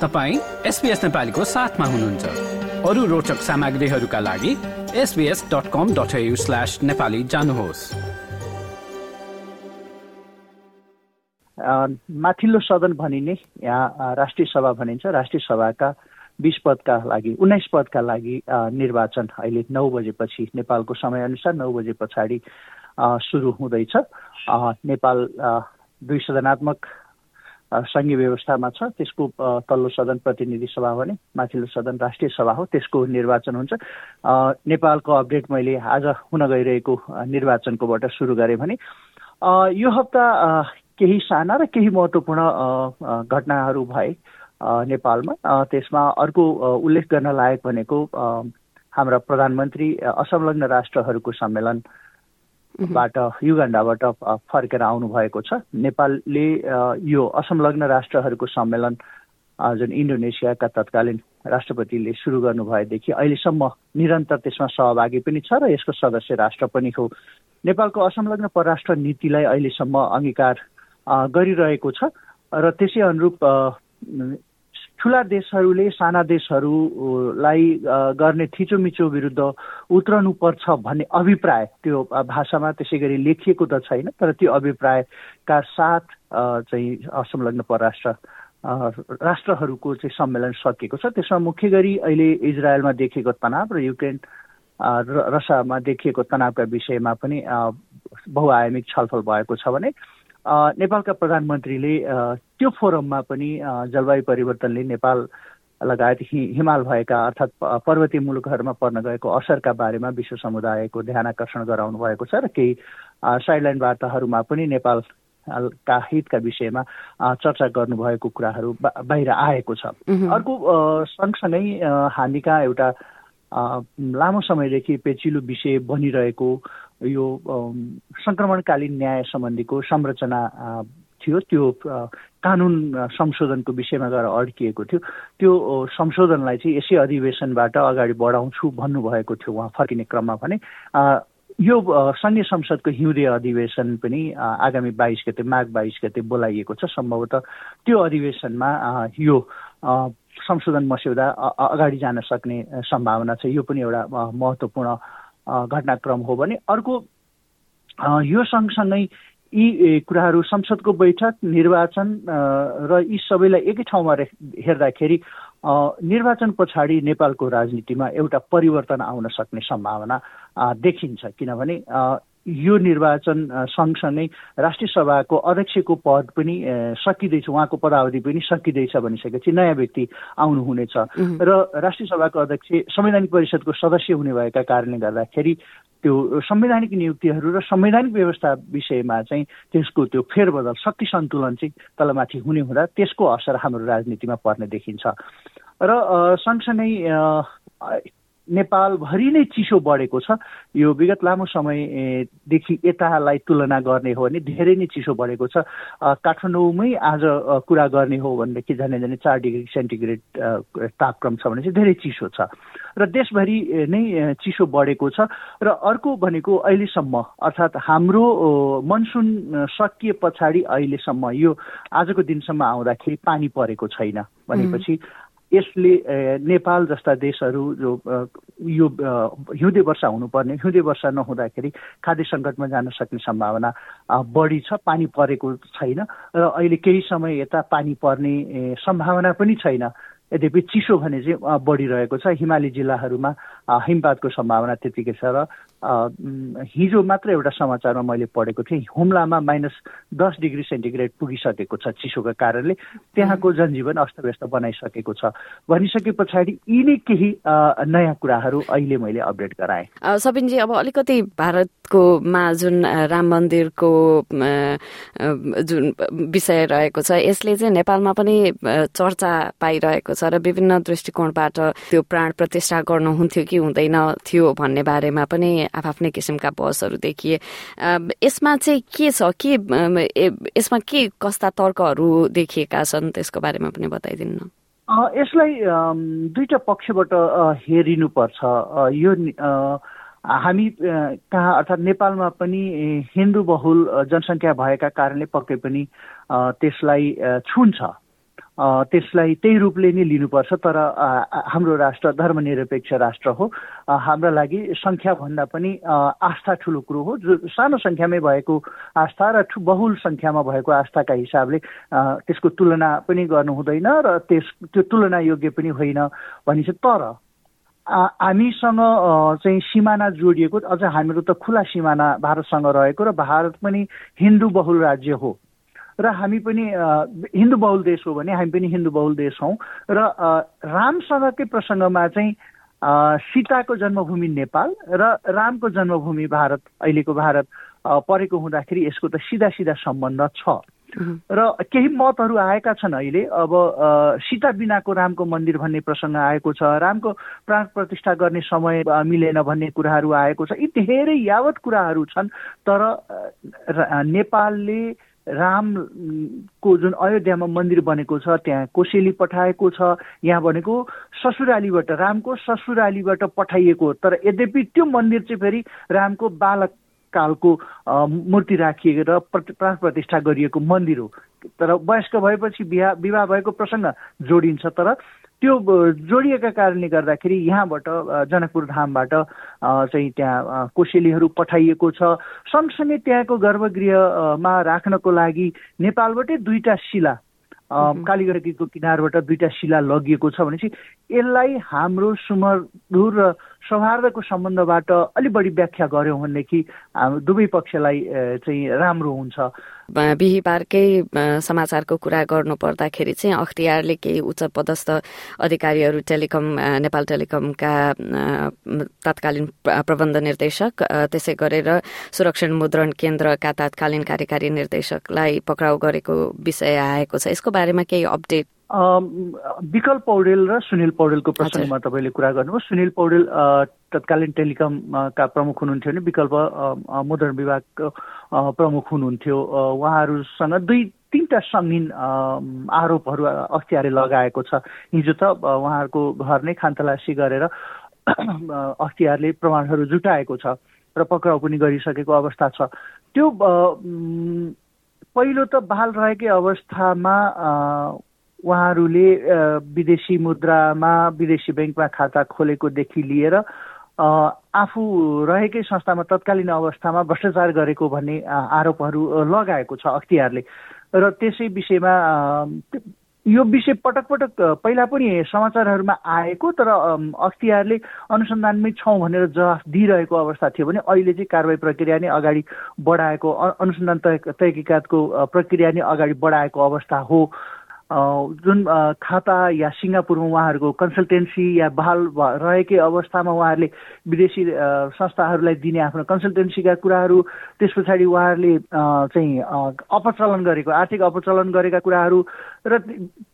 तपाईँ एसपिएस नेपालीको साथमा हुनुहुन्छ। अरू रोचक सामग्रीहरूका लागि एसबिएस डट जानुहोस्। माथिल्लो सदन भनिने यहाँ राष्ट्रिय सभा भनिन्छ। राष्ट्रिय सभाका बिस पदका लागि उन्नाइस पदका लागि निर्वाचन अहिले नौ बजेपछि नेपालको समयअनुसार नौ बजे पछाडि सुरु हुँदैछ। नेपाल दुई सदनात्मक सङ्घीय व्यवस्थामा छ। त्यसको तल्लो सदन प्रतिनिधि सभा भने माथिल्लो सदन राष्ट्रिय सभा हो। त्यसको निर्वाचन हुन्छ। नेपालको अपडेट मैले आज हुन गइरहेको निर्वाचनकोबाट सुरु गरेँ भने। यो हप्ता केही साना र केही महत्त्वपूर्ण घटनाहरू भए नेपालमा। त्यसमा अर्को उल्लेख गर्न लायक भनेको हाम्रा प्रधानमन्त्री असंलग्न राष्ट्रहरूको सम्मेलन बाट युगाण्डाबाट फर्केर आउनुभएको छ। नेपालले यो असंलग्न राष्ट्रहरूको सम्मेलन जुन इन्डोनेसियाका तत्कालीन राष्ट्रपतिले सुरु गर्नुभएदेखि अहिलेसम्म निरन्तर त्यसमा सहभागी पनि छ र यसको सदस्य राष्ट्र पनि हो। नेपालको असंलग्न परराष्ट्र नीतिलाई अहिलेसम्म अङ्गीकार गरिरहेको छ र त्यसै अनुरूप ठुला देशहरूले साना देशहरूलाई गर्ने थिचोमिचो विरुद्ध उत्रनु पर्छ भन्ने अभिप्राय त्यो भाषामा त्यसै गरी लेखिएको त छैन तर त्यो अभिप्रायका साथ चाहिँ असंलग्न परराष्ट्र राष्ट्रहरूको चाहिँ सम्मेलन सकिएको छ। त्यसमा मुख्य गरी अहिले इजरायलमा देखिएको तनाव र युक्रेन रसामा देखिएको तनावका विषयमा पनि बहुआयामिक छलफल भएको छ भने नेपालका प्रधानमन्त्रीले त्यो फोरममा पनि जलवायु परिवर्तनले नेपाल लगायत हि हिमाल भएका अर्थात् पर्वतीय मुलुकहरूमा पर्न गएको असरका बारेमा विश्व समुदायको ध्यान आकर्षण गराउनु भएको छ र केही साइडलाइन वार्ताहरूमा पनि नेपाल का हितका विषयमा चर्चा गर्नुभएको कुराहरू बाहिर आएको छ। अर्को सँगसँगै हामीका एउटा लामो समयदेखि पेचिलो विषय बनिरहेको यो सङ्क्रमणकालीन न्याय सम्बन्धीको संरचना थियो त्यो कानुन संशोधनको विषयमा गएर अड्किएको थियो। त्यो संशोधनलाई चाहिँ यसै अधिवेशनबाट अगाडि बढाउँछु भन्नुभएको थियो उहाँ फर्किने क्रममा भने। यो सङ्घीय संसदको हिउँदे अधिवेशन पनि आगामी बाइस गते माघ बाइस गते बोलाइएको छ। सम्भवतः त्यो अधिवेशनमा यो संशोधन मस्यौदा अगाडि जान सक्ने सम्भावना छ। यो पनि एउटा महत्त्वपूर्ण घटनाक्रम हो भने अर्को यो सँगसँगै यी कुराहरू संसदको बैठक निर्वाचन र यी सबैलाई एकै ठाउँमा हेर्दाखेरि निर्वाचन पछाडि नेपालको राजनीतिमा एउटा परिवर्तन आउन सक्ने सम्भावना देखिन्छ किनभने यो निर्वाचन सँगसँगै राष्ट्रिय सभाको अध्यक्षको पद पनि सकिँदैछ उहाँको पदावधि पनि सकिँदैछ भनिसकेपछि नयाँ व्यक्ति आउनुहुनेछ। र राष्ट्रिय सभाको अध्यक्ष संवैधानिक परिषदको सदस्य हुने भएका कारणले गर्दाखेरि त्यो संवैधानिक नियुक्तिहरू र संवैधानिक व्यवस्था विषयमा चाहिँ त्यसको त्यो फेरबदल शक्ति सन्तुलन चाहिँ तलमाथि हुने हुँदा त्यसको असर हाम्रो राजनीतिमा पर्ने देखिन्छ। र सँगसँगै नेपालभरि नै चिसो बढेको छ। यो विगत लामो समयदेखि यतालाई तुलना गर्ने हो भने धेरै नै चिसो बढेको छ। काठमाडौँमै आज कुरा गर्ने हो भनेदेखि झन् झन् चार डिग्री सेन्टिग्रेड तापक्रम छ भने चाहिँ धेरै चिसो छ। र देशभरि नै चिसो बढेको छ। र अर्को भनेको अहिलेसम्म अर्थात् हाम्रो मनसुन सकिए पछाडि अहिलेसम्म यो आजको दिनसम्म आउँदाखेरि पानी परेको छैन। भनेपछि यसले नेपाल जस्ता देशहरू जो यो हिउँदे वर्षा हुनुपर्ने हिउँदे वर्षा नहुँदाखेरि खाद्य सङ्कटमा जान सक्ने सम्भावना बढी छ पानी परेको छैन र अहिले केही समय यता पानी पर्ने सम्भावना पनि छैन। यद्यपि चिसो भने चाहिँ बढिरहेको छ। हिमाली जिल्लाहरूमा हिमपातको सम्भावना त्यतिकै छ र हिजो मात्र एउटा समाचारमा मैले पढेको थिएँ हुम्लामा माइनस दस डिग्री सेन्टिग्रेड पुगिसकेको छ चिसोको कारणले त्यहाँको जनजीवन अस्तव्यस्त बनाइसकेको छ। भनिसके पछाडि यी नै केही नयाँ कुराहरू अहिले मैले अपडेट गराएँ। सबिनजी अब अलिकति भारतको मा जुन राम मन्दिरको जुन विषय रहेको छ यसले चाहिँ नेपालमा पनि चर्चा पाइरहेको छ र विभिन्न दृष्टिकोणबाट त्यो प्राण प्रतिष्ठा गर्नुहुन्थ्यो कि हुँदैन थियो भन्ने बारेमा पनि आफ्नै किसिमका बसहरू देखिए। यसमा चाहिँ के छ? के यसमा के कस्ता तर्कहरू देखिएका छन्? त्यसको बारेमा पनि बताइदिनु यसलाई दुईटा पक्षबाट हेरिनुपर्छ। यो हामी कहाँ अर्थात् नेपालमा पनि हिन्दू बहुल जनसङ्ख्या भएका कारणले पक्कै पनि त्यसलाई छुन्छ। त्यसलाई त्यही रूपले नै लिनुपर्छ तर हाम्रो राष्ट्र धर्मनिरपेक्ष राष्ट्र हो। हाम्रा लागि सङ्ख्याभन्दा पनि आस्था ठुलो कुरो हो। जो सानो सङ्ख्यामै भएको आस्था र बहुल सङ्ख्यामा भएको आस्थाका हिसाबले त्यसको तुलना पनि गर्नु हुँदैन र त्यस त्यो तुलना योग्य पनि होइन भनिन्छ। तर हामीसँग चाहिँ सिमाना जोडिएको अझ हामीहरू त खुला सिमाना भारतसँग रहेको र भारत पनि हिन्दू बहुल राज्य हो। र हामी पनि हिन्दू बहुल देश हो भने हामी पनि हिन्दू बहुल देश हौँ। र रामसँगकै प्रसङ्गमा चाहिँ सीताको जन्मभूमि नेपाल र रामको जन्मभूमि भारत अहिलेको भारत परेको हुँदाखेरि यसको त सिधा सिधा सम्बन्ध छ। र केही मतहरू आएका छन् अहिले। अब सीता बिनाको रामको मन्दिर भन्ने प्रसङ्ग आएको छ रामको प्राण प्रतिष्ठा गर्ने समय मिलेन भन्ने कुराहरू आएको छ। यी धेरै यावत कुराहरू छन्। तर नेपालले रामको जुन अयोध्यामा मन्दिर बनेको छ त्यहाँ कोसेली पठाएको छ यहाँ भनेको ससुरालीबाट रामको ससुरालीबाट पठाइएको तर यद्यपि त्यो मन्दिर चाहिँ फेरि रामको बालक कालको मूर्ति राखिएर प्राण प्रतिष्ठा गरिएको मन्दिर हो। तर वयस्क भएपछि बिहा विवाह भएको प्रसङ्ग जोडिन्छ। तर त्यो जोडिएका कारणले गर्दाखेरि यहाँबाट जनकपुर धामबाट चाहिँ त्यहाँ कोसेलीहरू पठाइएको छ। सँगसँगै त्यहाँको गर्भगृहमा राख्नको लागि नेपालबाटै दुईटा शिला कालीगण्डकीको किनारबाट दुईटा शिला लगिएको छ भनेपछि यसलाई हाम्रो सुमधुर र सौहार्दको सम्बन्धबाट अलिक बढी व्याख्या गऱ्यौँ भनेदेखि दुवै पक्षलाई चाहिँ राम्रो हुन्छ। बिहिबारकै समाचारको कुरा गर्नु पर्दाखेरि चाहिँ अख्तियारले केही उच्च पदस्थ अधिकारीहरू टेलिकम नेपाल टेलिकमका तत्कालीन प्रबन्ध निर्देशक त्यसै गरेर सुरक्षण मुद्रण केन्द्रका तत्कालीन कार्यकारी निर्देशकलाई पक्राउ गरेको विषय आएको छ। यसको बारेमा केही अपडेट विकल पौडेल र सुनिल पौडेलको प्रसङ्गमा तपाईँले कुरा गर्नुभयो। सुनिल पौडेल तत्कालीन टेलिकमका प्रमुख हुनुहुन्थ्यो भने विकल्प मुद्रण विभागको प्रमुख हुनुहुन्थ्यो। उहाँहरूसँग दुई तिनवटा सङ्गीन आरोपहरू अख्तियारले लगाएको छ। हिजो त उहाँहरूको घर नै खानतलासी गरेर अख्तियारले प्रमाणहरू जुटाएको छ र पक्राउ पनि गरिसकेको अवस्था छ। त्यो पहिलो त बाल रहेकै अवस्थामा उहाँहरूले विदेशी मुद्रामा विदेशी ब्याङ्कमा खाता खोलेकोदेखि लिएर आफू रहेकै संस्थामा तत्कालीन अवस्थामा भ्रष्टाचार गरेको भन्ने आरोपहरू लगाएको छ अख्तियारले। र त्यसै विषयमा यो विषय पटक पटक पहिला पनि समाचारहरूमा आएको तर अख्तियारले अनुसन्धानमै छौँ भनेर जवाफ दिइरहेको अवस्था थियो भने अहिले चाहिँ कारवाही प्रक्रिया नै अगाडि बढाएको अनुसन्धान तहकिकातको प्रक्रिया नै अगाडि बढाएको अवस्था हो। जुन खाता या सिङ्गापुरमा उहाँहरूको कन्सल्टेन्सी या बहाल रहेकै अवस्थामा उहाँहरूले विदेशी संस्थाहरूलाई दिने आफ्नो कन्सल्टेन्सीका कुराहरू त्यस पछाडि उहाँहरूले चाहिँ अपचलन गरेको आर्थिक अपचलन गरेका कुराहरू र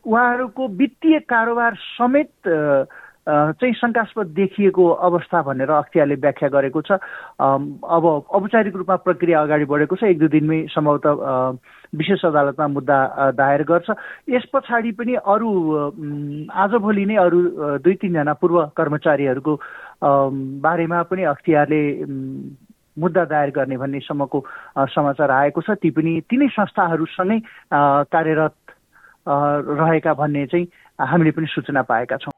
उहाँहरूको वित्तीय कारोबार समेत चाहिँ शङ्कास्पद देखिएको अवस्था भनेर अख्तियारले व्याख्या गरेको छ। अब औपचारिक रूपमा प्रक्रिया अगाडि बढेको छ। एक दुई दिनमै सम्भवतः विशेष अदालतमा मुद्दा दायर गर्छ। यस पछाडि पनि अरू आजभोलि नै अरू दुई तिनजना पूर्व कर्मचारीहरूको बारेमा पनि अख्तियारले मुद्दा दायर गर्ने भन्ने सम्मको समाचार आएको छ। ती पनि तिनै संस्थाहरूसँगै कार्यरत रहेका भन्ने चाहिँ हामीले पनि सूचना पाएका छौँ।